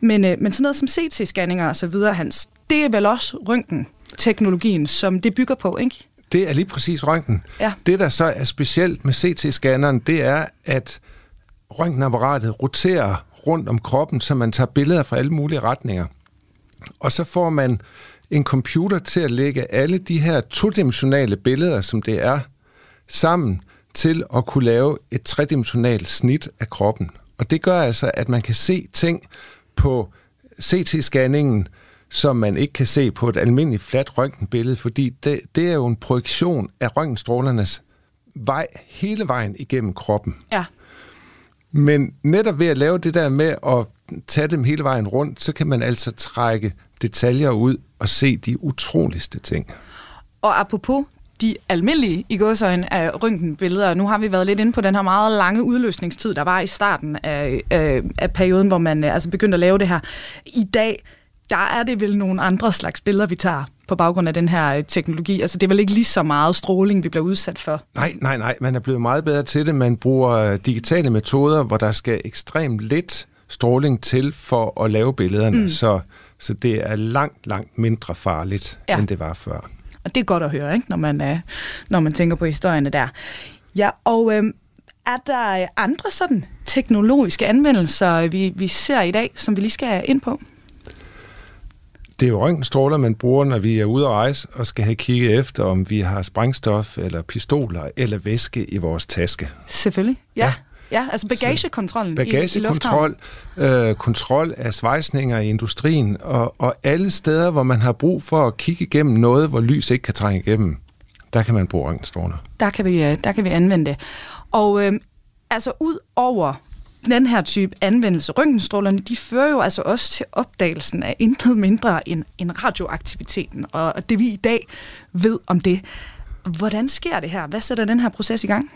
men, øh, men sådan noget som CT-scanninger osv., Hans, det er vel også røntgen-teknologien, som det bygger på, ikke? Det er lige præcis røntgen. Ja. Det, der så er specielt med CT-scanneren, det er, at røntgenapparatet roterer rundt om kroppen, så man tager billeder fra alle mulige retninger. Og så får man en computer til at lægge alle de her todimensionale billeder, som det er, sammen til at kunne lave et tredimensionalt snit af kroppen. Og det gør altså, at man kan se ting på CT-scanningen, som man ikke kan se på et almindeligt fladt røntgenbillede, fordi det, det er jo en projektion af røntgenstrålernes vej hele vejen igennem kroppen. Ja. Men netop ved at lave det der med at tage dem hele vejen rundt, så kan man altså trække detaljer ud og se de utroligste ting. Og apropos de almindelige i godsøjen af røntgenbilleder. Nu har vi været lidt inde på den her meget lange udløsningstid, der var i starten af, af, af perioden, hvor man øh, altså begyndte at lave det her. I dag, der er det vel nogle andre slags billeder, vi tager på baggrund af den her teknologi. Altså det er vel ikke lige så meget stråling, vi bliver udsat for? Nej, nej, nej. Man er blevet meget bedre til det. Man bruger digitale metoder, hvor der skal ekstremt lidt stråling til for at lave billederne. Mm. Så, så det er langt, langt mindre farligt, ja. end det var før. Og det er godt at høre, ikke? Når, man, øh, når man tænker på historierne der. Ja, og øh, er der andre sådan teknologiske anvendelser, vi, vi ser i dag, som vi lige skal ind på? Det er jo røntgenstråler, man bruger, når vi er ude at rejse og skal have kigget efter, om vi har sprængstof eller pistoler eller væske i vores taske. Selvfølgelig, ja. ja. Ja, altså bagagekontrollen Bagagekontrol, i, i øh, kontrol af svejsninger i industrien, og, og alle steder, hvor man har brug for at kigge igennem noget, hvor lys ikke kan trænge igennem, der kan man bruge røntgenstråler. Der kan vi, øh, der kan vi anvende det. Og øh, altså ud over den her type anvendelse, røntgenstrålerne, de fører jo altså også til opdagelsen af intet mindre end, end radioaktiviteten, og det vi i dag ved om det. Hvordan sker det her? Hvad sætter den her proces i gang?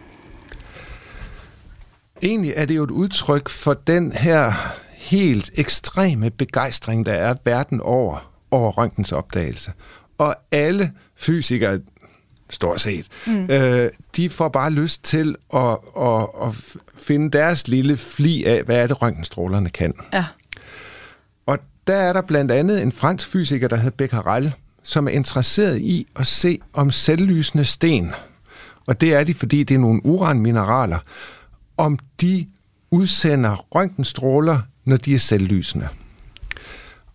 Egentlig er det jo et udtryk for den her helt ekstreme begejstring, der er verden over, over røntgens opdagelse. Og alle fysikere, stort set, mm. øh, de får bare lyst til at, at, at finde deres lille fli af, hvad er det, røntgenstrålerne kan. Ja. Og der er der blandt andet en fransk fysiker, der hedder Becquerel, som er interesseret i at se om selvlysende sten, og det er de, fordi det er nogle uranmineraler, om de udsender røntgenstråler, når de er selvlysende.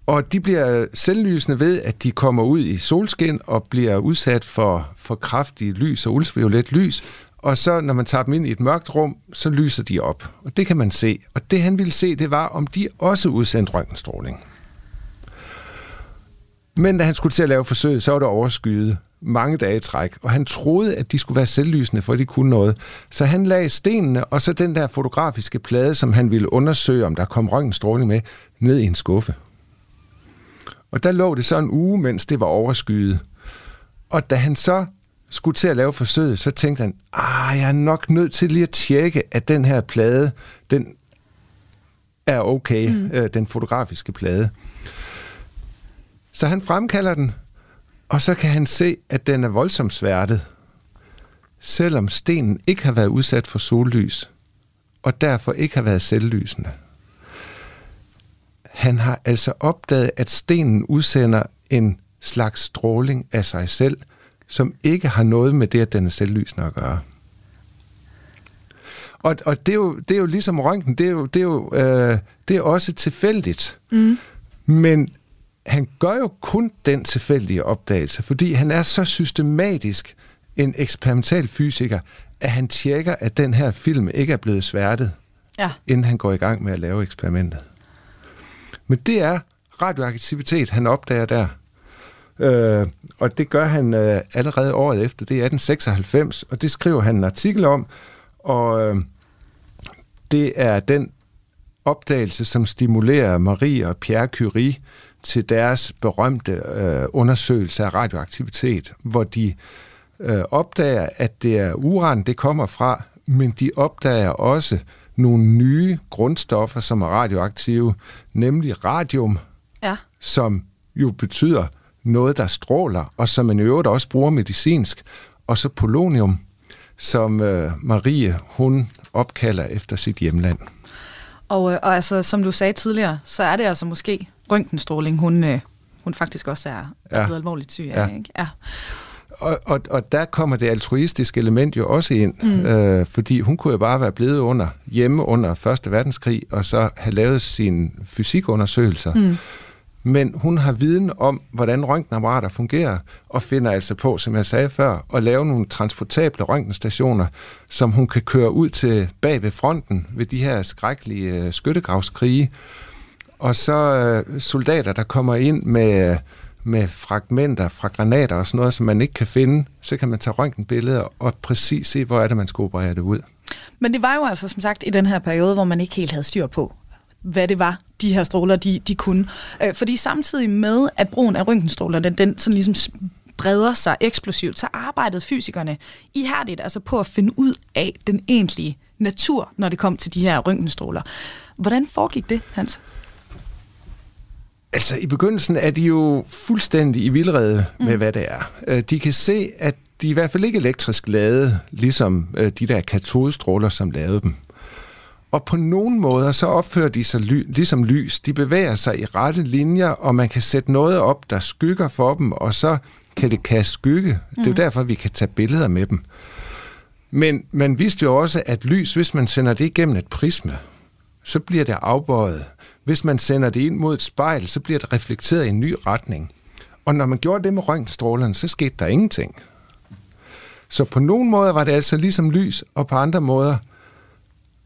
Og de bliver selvlysende ved, at de kommer ud i solskin og bliver udsat for, for kraftigt lys og ultraviolet lys, og så når man tager dem ind i et mørkt rum, så lyser de op. Og det kan man se. Og det han ville se, det var, om de også udsendte røntgenstråling. Men da han skulle til at lave forsøget, så var det overskyet mange dage i træk, og han troede, at de skulle være selvlysende, for de kunne noget. Så han lagde stenene, og så den der fotografiske plade, som han ville undersøge, om der kom røntgenstråling med, ned i en skuffe. Og der lå det så en uge, mens det var overskyet. Og da han så skulle til at lave forsøget, så tænkte han, ah, jeg er nok nødt til lige at tjekke, at den her plade, den er okay, mm. øh, den fotografiske plade. Så han fremkalder den, og så kan han se, at den er voldsomt sværtet, selvom stenen ikke har været udsat for sollys, og derfor ikke har været selvlysende. Han har altså opdaget, at stenen udsender en slags stråling af sig selv, som ikke har noget med det, at den er selvlysende at gøre. Og, og det, er jo, det er jo ligesom røntgen, det er jo, det er jo øh, det er også tilfældigt. Mm. Men han gør jo kun den tilfældige opdagelse, fordi han er så systematisk en eksperimental fysiker, at han tjekker, at den her film ikke er blevet sværtet, ja. inden han går i gang med at lave eksperimentet. Men det er radioaktivitet, han opdager der. Øh, og det gør han øh, allerede året efter. Det er 1896, og det skriver han en artikel om. Og øh, det er den opdagelse, som stimulerer Marie og Pierre Curie til deres berømte øh, undersøgelse af radioaktivitet, hvor de øh, opdager, at det er uran, det kommer fra, men de opdager også nogle nye grundstoffer, som er radioaktive, nemlig radium, ja. som jo betyder noget, der stråler, og som man i øvrigt også bruger medicinsk, og så polonium, som øh, Marie, hun opkalder efter sit hjemland. Og, øh, og altså, som du sagde tidligere, så er det altså måske røntgenstråling, hun, øh, hun faktisk også er, er ja. blevet alvorligt syg af. Ja. Ikke? Ja. Og, og, og der kommer det altruistiske element jo også ind, mm. øh, fordi hun kunne jo bare være blevet under hjemme under Første Verdenskrig, og så have lavet sine fysikundersøgelser. Mm. men hun har viden om, hvordan røntgenapparater fungerer, og finder altså på, som jeg sagde før, at lave nogle transportable røntgenstationer, som hun kan køre ud til bag ved fronten ved de her skrækkelige øh, skyttegravskrige. Og så øh, soldater, der kommer ind med, med fragmenter fra granater og sådan noget, som man ikke kan finde, så kan man tage røntgenbilleder og præcis se, hvor er det, man skal operere det ud. Men det var jo altså som sagt i den her periode, hvor man ikke helt havde styr på, hvad det var, de her stråler, de, de kunne. Øh, fordi samtidig med, at brugen af røntgenstråler, den, den sådan ligesom breder sig eksplosivt, så arbejdede fysikerne ihærdigt altså på at finde ud af den egentlige natur, når det kom til de her røntgenstråler. Hvordan foregik det, Hans? Altså, i begyndelsen er de jo fuldstændig i vildrede med, mm. hvad det er. Øh, de kan se, at de er i hvert fald ikke elektrisk lavet, ligesom øh, de der katodestråler, som lavede dem. Og på nogle måder, så opfører de sig ly- ligesom lys. De bevæger sig i rette linjer, og man kan sætte noget op, der skygger for dem, og så kan det kaste skygge. Mm. Det er jo mm. derfor, vi kan tage billeder med dem. Men man vidste jo også, at lys, hvis man sender det igennem et prisme, så bliver det afbøjet. Hvis man sender det ind mod et spejl, så bliver det reflekteret i en ny retning. Og når man gjorde det med røntgenstrålerne, så skete der ingenting. Så på nogle måder var det altså ligesom lys, og på andre måder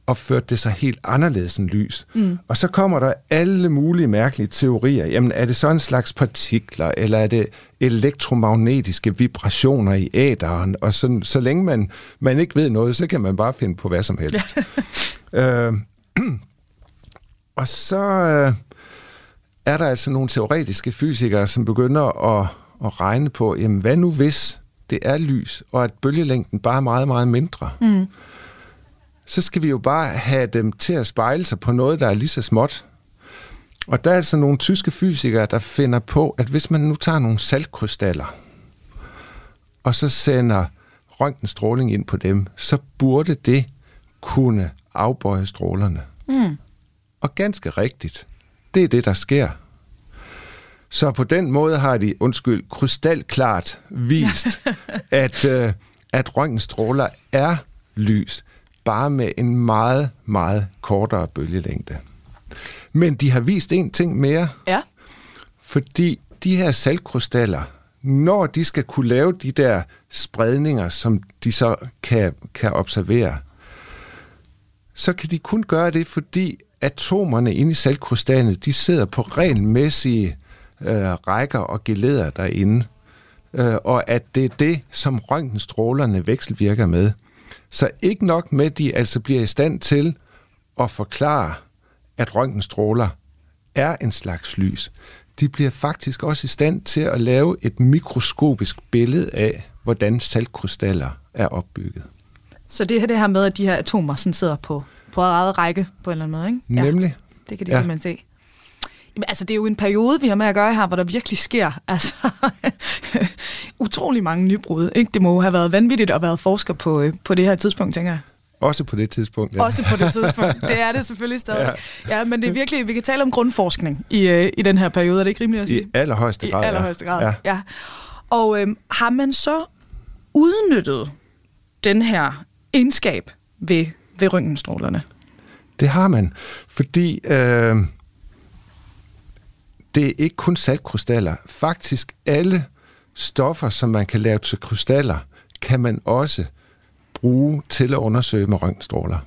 opførte det sig helt anderledes end lys. Mm. Og så kommer der alle mulige mærkelige teorier. Jamen, er det så en slags partikler, eller er det elektromagnetiske vibrationer i æderen? Og så, så længe man, man ikke ved noget, så kan man bare finde på hvad som helst. [LAUGHS] øh, og så øh, er der altså nogle teoretiske fysikere, som begynder at, at regne på, jamen, hvad nu hvis det er lys, og at bølgelængden bare er meget, meget mindre? Mm så skal vi jo bare have dem til at spejle sig på noget, der er lige så småt. Og der er altså nogle tyske fysikere, der finder på, at hvis man nu tager nogle saltkrystaller, og så sender røntgenstråling ind på dem, så burde det kunne afbøje strålerne. Mm. Og ganske rigtigt, det er det, der sker. Så på den måde har de, undskyld, krystalklart vist, [LAUGHS] at, øh, at røntgenstråler er lys bare med en meget, meget kortere bølgelængde. Men de har vist en ting mere. Ja. Fordi de her saltkrystaller, når de skal kunne lave de der spredninger, som de så kan, kan observere, så kan de kun gøre det, fordi atomerne inde i saltkrystallerne, de sidder på regelmæssige øh, rækker og geleder derinde. Øh, og at det er det, som røntgenstrålerne vekselvirker med. Så ikke nok med, at de altså bliver i stand til at forklare, at røntgenstråler er en slags lys. De bliver faktisk også i stand til at lave et mikroskopisk billede af, hvordan saltkrystaller er opbygget. Så det her, det her med, at de her atomer sådan sidder på, på eget række på en eller anden måde, ikke? Ja, Nemlig. Det kan de ja. simpelthen se. Jamen, altså, det er jo en periode, vi har med at gøre her, hvor der virkelig sker [LAUGHS] altså, utrolig mange nybrud. Ikke? Det må jo have været vanvittigt at være forsker på, øh, på det her tidspunkt, tænker jeg. Også på det tidspunkt, ja. Også på det tidspunkt. Det er det selvfølgelig stadig. [LAUGHS] Ja, ja men det er virkelig, vi kan tale om grundforskning i, øh, i den her periode, er det ikke rimeligt at sige? I allerhøjeste grad, I allerhøjeste grad, ja. ja. Og øhm, har man så udnyttet den her egenskab ved, ved røntgenstrålerne? Det har man, fordi øh, det er ikke kun saltkrystaller. Faktisk alle stoffer, som man kan lave til krystaller, kan man også bruge til at undersøge med røntgenstråler.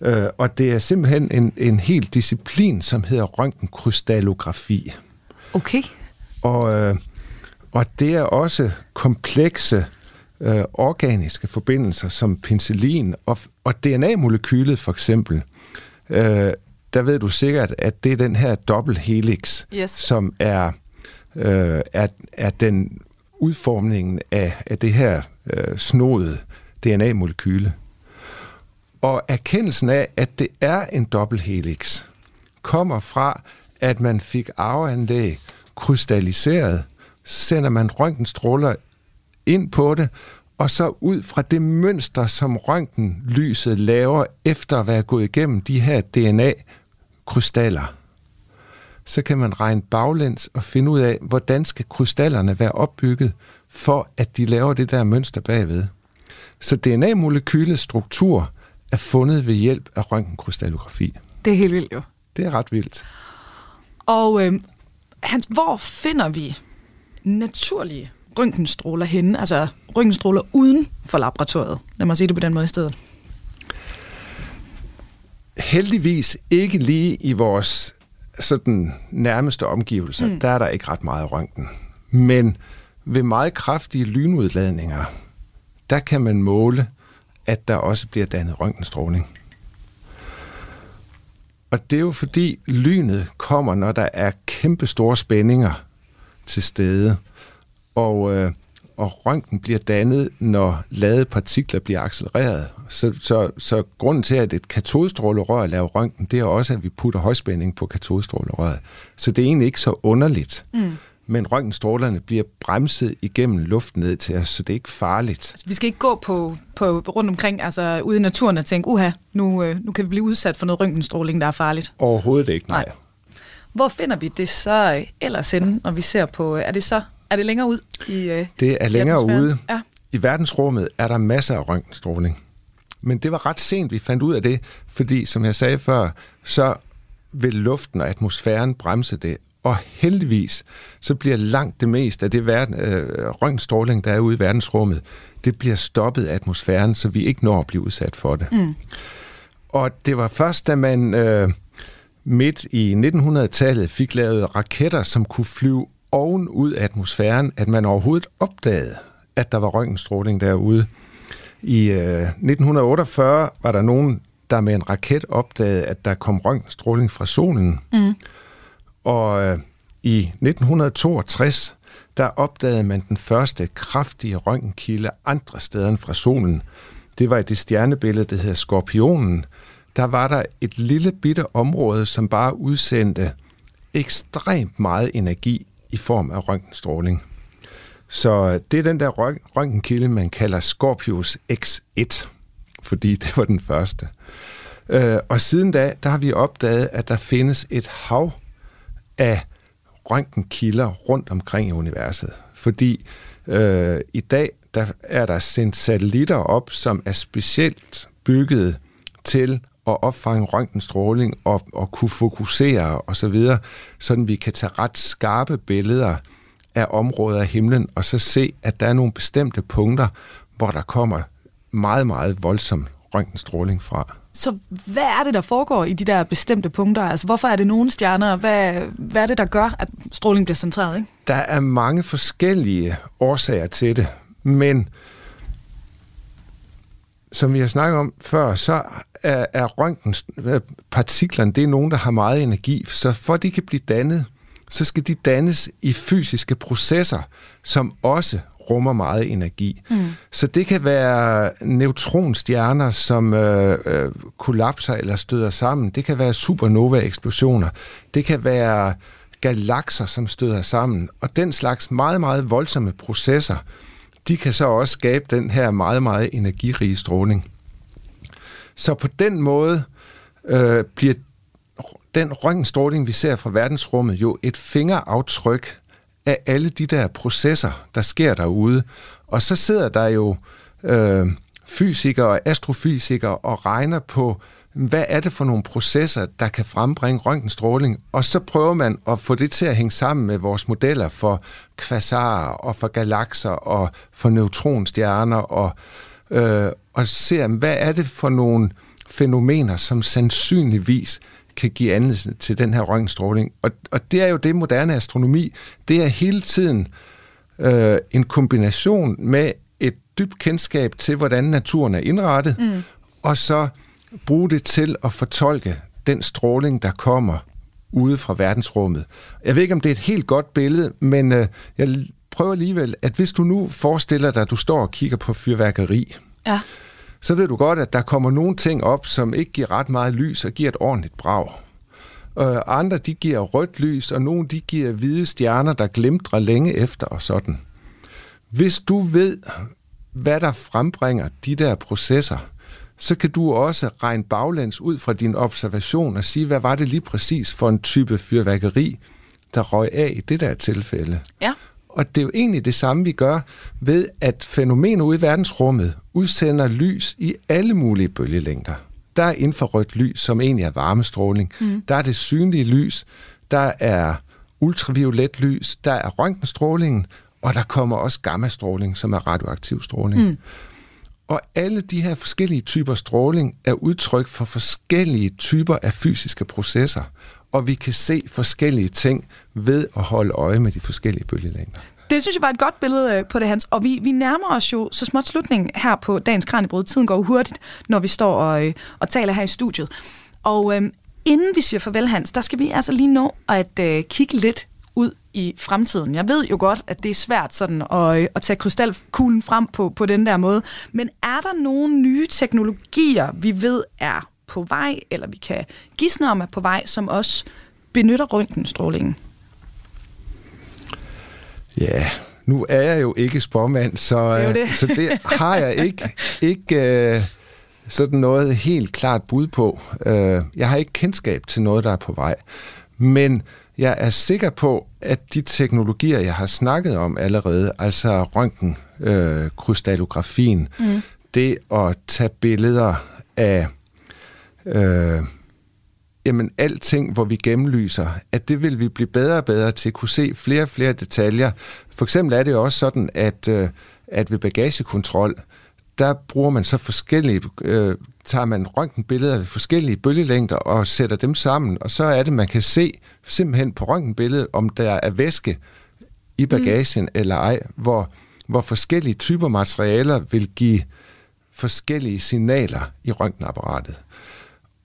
Øh, og det er simpelthen en, en helt disciplin, som hedder røntgenkrystallografi. Okay. Og, øh, og det er også komplekse øh, organiske forbindelser som penicillin og, og DNA-molekylet for eksempel. Øh, der ved du sikkert, at det er den her dobbelthelix, yes. som er, øh, er, er den udformningen af, af det her øh, snodede DNA-molekyle. Og erkendelsen af, at det er en dobbelthelix, kommer fra, at man fik arveanlæg krystalliseret, sender man røntgenstråler ind på det, og så ud fra det mønster, som røntgenlyset laver efter at være gået igennem de her DNA-krystaller, så kan man regne baglæns og finde ud af, hvordan skal krystallerne være opbygget, for at de laver det der mønster bagved. Så DNA-molekylets struktur er fundet ved hjælp af røntgenkrystallografi. Det er helt vildt jo. Det er ret vildt. Og øh, Hans, hvor finder vi naturlige røntgenstråler henne? Altså røntgenstråler uden for laboratoriet. Lad mig sige det på den måde i stedet. Heldigvis ikke lige i vores sådan nærmeste omgivelser. Mm. Der er der ikke ret meget røntgen. Men ved meget kraftige lynudladninger, der kan man måle, at der også bliver dannet røntgenstråling. Og det er jo fordi lynet kommer, når der er kæmpe store spændinger til stede. Og, øh, og røntgen bliver dannet, når ladede partikler bliver accelereret. Så, så, så grunden til, at et katodestrålerør laver røntgen, det er også, at vi putter højspænding på katodestrålerøret. Så det er egentlig ikke så underligt. Mm men røntgenstrålerne bliver bremset igennem luften ned til os, så det er ikke farligt. Altså, vi skal ikke gå på, på rundt omkring, altså ude i naturen og tænke, uha, nu, øh, nu kan vi blive udsat for noget røntgenstråling, der er farligt. Overhovedet ikke, nej. nej. Hvor finder vi det så ellers henne, når vi ser på, er det så er det længere ud? I, øh, det er længere ude. Ja. I verdensrummet er der masser af røntgenstråling. Men det var ret sent, vi fandt ud af det, fordi, som jeg sagde før, så vil luften og atmosfæren bremse det, og heldigvis, så bliver langt det meste af det verden, øh, røntgenstråling, der er ude i verdensrummet, det bliver stoppet af atmosfæren, så vi ikke når at blive udsat for det. Mm. Og det var først, da man øh, midt i 1900-tallet fik lavet raketter, som kunne flyve oven ud af atmosfæren, at man overhovedet opdagede, at der var røntgenstråling derude. I øh, 1948 var der nogen, der med en raket opdagede, at der kom røntgenstråling fra solen. Mm. Og øh, i 1962, der opdagede man den første kraftige røntgenkilde andre steder end fra solen. Det var i det stjernebillede, der hedder Skorpionen. Der var der et lille bitte område, som bare udsendte ekstremt meget energi i form af røntgenstråling. Så øh, det er den der røntgenkilde, man kalder Scorpius X1, fordi det var den første. Øh, og siden da, der har vi opdaget, at der findes et hav af røntgenkilder rundt omkring i universet. Fordi øh, i dag der er der sendt satellitter op, som er specielt bygget til at opfange røntgenstråling og, og kunne fokusere osv., så videre, sådan vi kan tage ret skarpe billeder af områder af himlen, og så se, at der er nogle bestemte punkter, hvor der kommer meget, meget voldsom røntgenstråling fra. Så hvad er det, der foregår i de der bestemte punkter? Altså, hvorfor er det nogle stjerner? Hvad, hvad er det, der gør, at stråling bliver centreret? Ikke? Der er mange forskellige årsager til det, men som vi har snakket om før, så er, er røntgenpartiklerne, det er nogen, der har meget energi. Så for at de kan blive dannet, så skal de dannes i fysiske processer, som også rummer meget energi. Mm. Så det kan være neutronstjerner, som øh, øh, kollapser eller støder sammen. Det kan være supernova-eksplosioner. Det kan være galakser, som støder sammen. Og den slags meget, meget voldsomme processer, de kan så også skabe den her meget, meget energirige stråling. Så på den måde øh, bliver den røntgenstråling, vi ser fra verdensrummet, jo et fingeraftryk af alle de der processer, der sker derude. Og så sidder der jo øh, fysikere og astrofysikere og regner på, hvad er det for nogle processer, der kan frembringe røntgenstråling, og så prøver man at få det til at hænge sammen med vores modeller for kvasarer og for galakser og for neutronstjerner og, øh, og ser, hvad er det for nogle fænomener, som sandsynligvis kan give anledning til den her røntgenstråling. Og, og det er jo det moderne astronomi. Det er hele tiden øh, en kombination med et dybt kendskab til, hvordan naturen er indrettet, mm. og så bruge det til at fortolke den stråling, der kommer ude fra verdensrummet. Jeg ved ikke, om det er et helt godt billede, men øh, jeg prøver alligevel, at hvis du nu forestiller dig, at du står og kigger på fyrværkeri, ja så ved du godt, at der kommer nogle ting op, som ikke giver ret meget lys og giver et ordentligt brag. Øh, andre de giver rødt lys, og nogle de giver hvide stjerner, der glimtrer længe efter og sådan. Hvis du ved, hvad der frembringer de der processer, så kan du også regne baglæns ud fra din observation og sige, hvad var det lige præcis for en type fyrværkeri, der røg af i det der tilfælde. Ja. Og det er jo egentlig det samme, vi gør ved, at fænomener ude i verdensrummet udsender lys i alle mulige bølgelængder. Der er infrarødt lys, som egentlig er varmestråling. Mm. Der er det synlige lys. Der er ultraviolet lys, der er røntgenstrålingen, og der kommer også gammastråling, som er radioaktiv stråling. Mm. Og alle de her forskellige typer stråling er udtryk for forskellige typer af fysiske processer, og vi kan se forskellige ting ved at holde øje med de forskellige bølgelængder. Det synes jeg var et godt billede øh, på det, Hans. Og vi, vi nærmer os jo så småt slutningen her på dagens Kranjebrud. Tiden går hurtigt, når vi står og, øh, og taler her i studiet. Og øhm, inden vi siger farvel, Hans, der skal vi altså lige nå at øh, kigge lidt i fremtiden. Jeg ved jo godt, at det er svært sådan at, øh, at tage krystalkuglen frem på, på den der måde. Men er der nogle nye teknologier, vi ved er på vej, eller vi kan gisne om er på vej, som også benytter røntgenstrålingen? Ja, nu er jeg jo ikke spormand, så Det jo det. øh, så det har jeg ikke, [LAUGHS] ikke øh, sådan noget helt klart bud på. Øh, jeg har ikke kendskab til noget, der er på vej. Men jeg er sikker på, at de teknologier, jeg har snakket om allerede, altså røntgen, øh, krystallografien, mm. det at tage billeder af øh, jamen alting, hvor vi gennemlyser, at det vil vi blive bedre og bedre til at kunne se flere og flere detaljer. For eksempel er det også sådan, at, øh, at ved bagagekontrol, der bruger man så forskellige, øh, tager man røntgenbilleder ved forskellige bølgelængder og sætter dem sammen, og så er det, man kan se simpelthen på røntgenbilledet, om der er væske i bagagen mm. eller ej, hvor, hvor forskellige typer materialer vil give forskellige signaler i røntgenapparatet.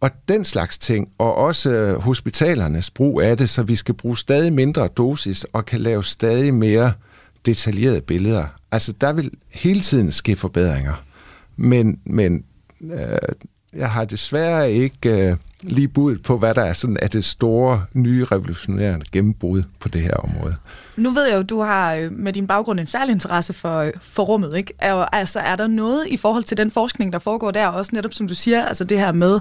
Og den slags ting, og også øh, hospitalernes brug af det, så vi skal bruge stadig mindre dosis og kan lave stadig mere detaljerede billeder. Altså, der vil hele tiden ske forbedringer. Men, men øh, jeg har desværre ikke øh, lige budet på, hvad der er sådan er det store, nye, revolutionerende gennembrud på det her område. Nu ved jeg jo, du har øh, med din baggrund en særlig interesse for, øh, for rummet. Ikke? Er, altså, er der noget i forhold til den forskning, der foregår der, også netop som du siger, altså det her med,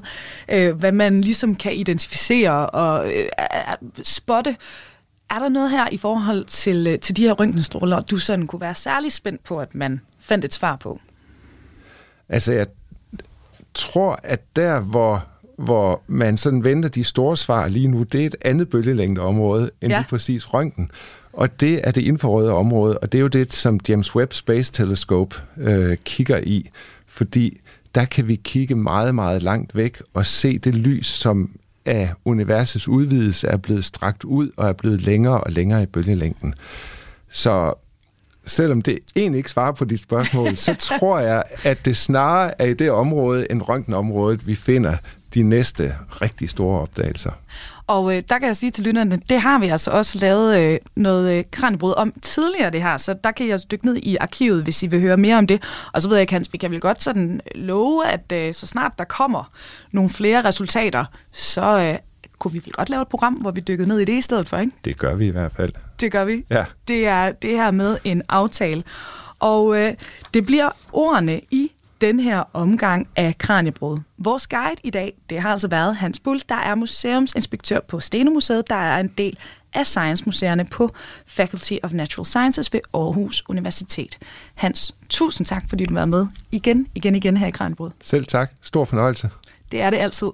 øh, hvad man ligesom kan identificere og øh, spotte, er der noget her i forhold til, øh, til de her røntgenstråler, du sådan kunne være særlig spændt på, at man fandt et svar på? Altså, jeg tror, at der, hvor, hvor man sådan venter de store svar lige nu, det er et andet bølgelængdeområde end Ja. ja. lige præcis røntgen. Og det er det infrarøde område, og det er jo det, som James Webb Space Telescope øh, kigger i, fordi der kan vi kigge meget, meget langt væk og se det lys, som af universets udvidelse er blevet strakt ud og er blevet længere og længere i bølgelængden. Så selvom det egentlig ikke svarer på dit spørgsmål, så [LAUGHS] tror jeg, at det snarere er i det område end røntgenområdet, vi finder de næste rigtig store opdagelser. Og øh, der kan jeg sige til lytterne, det har vi altså også lavet øh, noget øh, kranjebrud om tidligere det her, så der kan I altså dykke ned i arkivet, hvis I vil høre mere om det. Og så ved jeg ikke, Hans, vi kan vel godt sådan love, at øh, så snart der kommer nogle flere resultater, så øh, kunne vi vel godt lave et program, hvor vi dykkede ned i det i stedet for, ikke? Det gør vi i hvert fald. Det gør vi. Ja. Det er det her med en aftale. Og øh, det bliver ordene i den her omgang af Kranjebrud. Vores guide i dag, det har altså været Hans Bull, der er museumsinspektør på Stenemuseet, der er en del af Science-museerne på Faculty of Natural Sciences ved Aarhus Universitet. Hans, tusind tak, fordi du var med igen, igen, igen her i Kranjebrud. Selv tak. Stor fornøjelse. Det er det altid.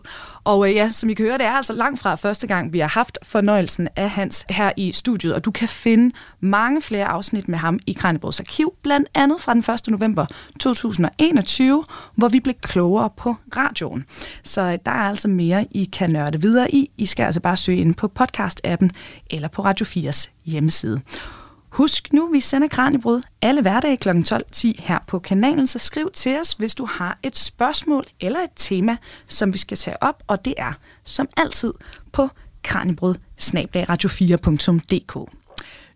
Og øh, ja, som I kan høre, det er altså langt fra første gang, vi har haft fornøjelsen af Hans her i studiet, og du kan finde mange flere afsnit med ham i Kranjebrogs arkiv, blandt andet fra den 1. november 2021, hvor vi blev klogere på radioen. Så øh, der er altså mere, I kan nørde videre i. I skal altså bare søge ind på podcast-appen eller på Radio 4's hjemmeside. Husk nu, vi sender Kranjebrud alle hverdage kl. 12.10 her på kanalen, så skriv til os, hvis du har et spørgsmål eller et tema, som vi skal tage op, og det er som altid på kranjebrud radio4.dk.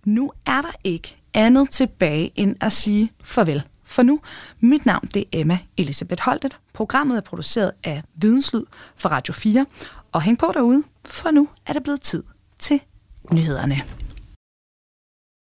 Nu er der ikke andet tilbage end at sige farvel. For nu, mit navn det er Emma Elisabeth Holtet. Programmet er produceret af Videnslyd for Radio 4. Og hæng på derude, for nu er det blevet tid til nyhederne.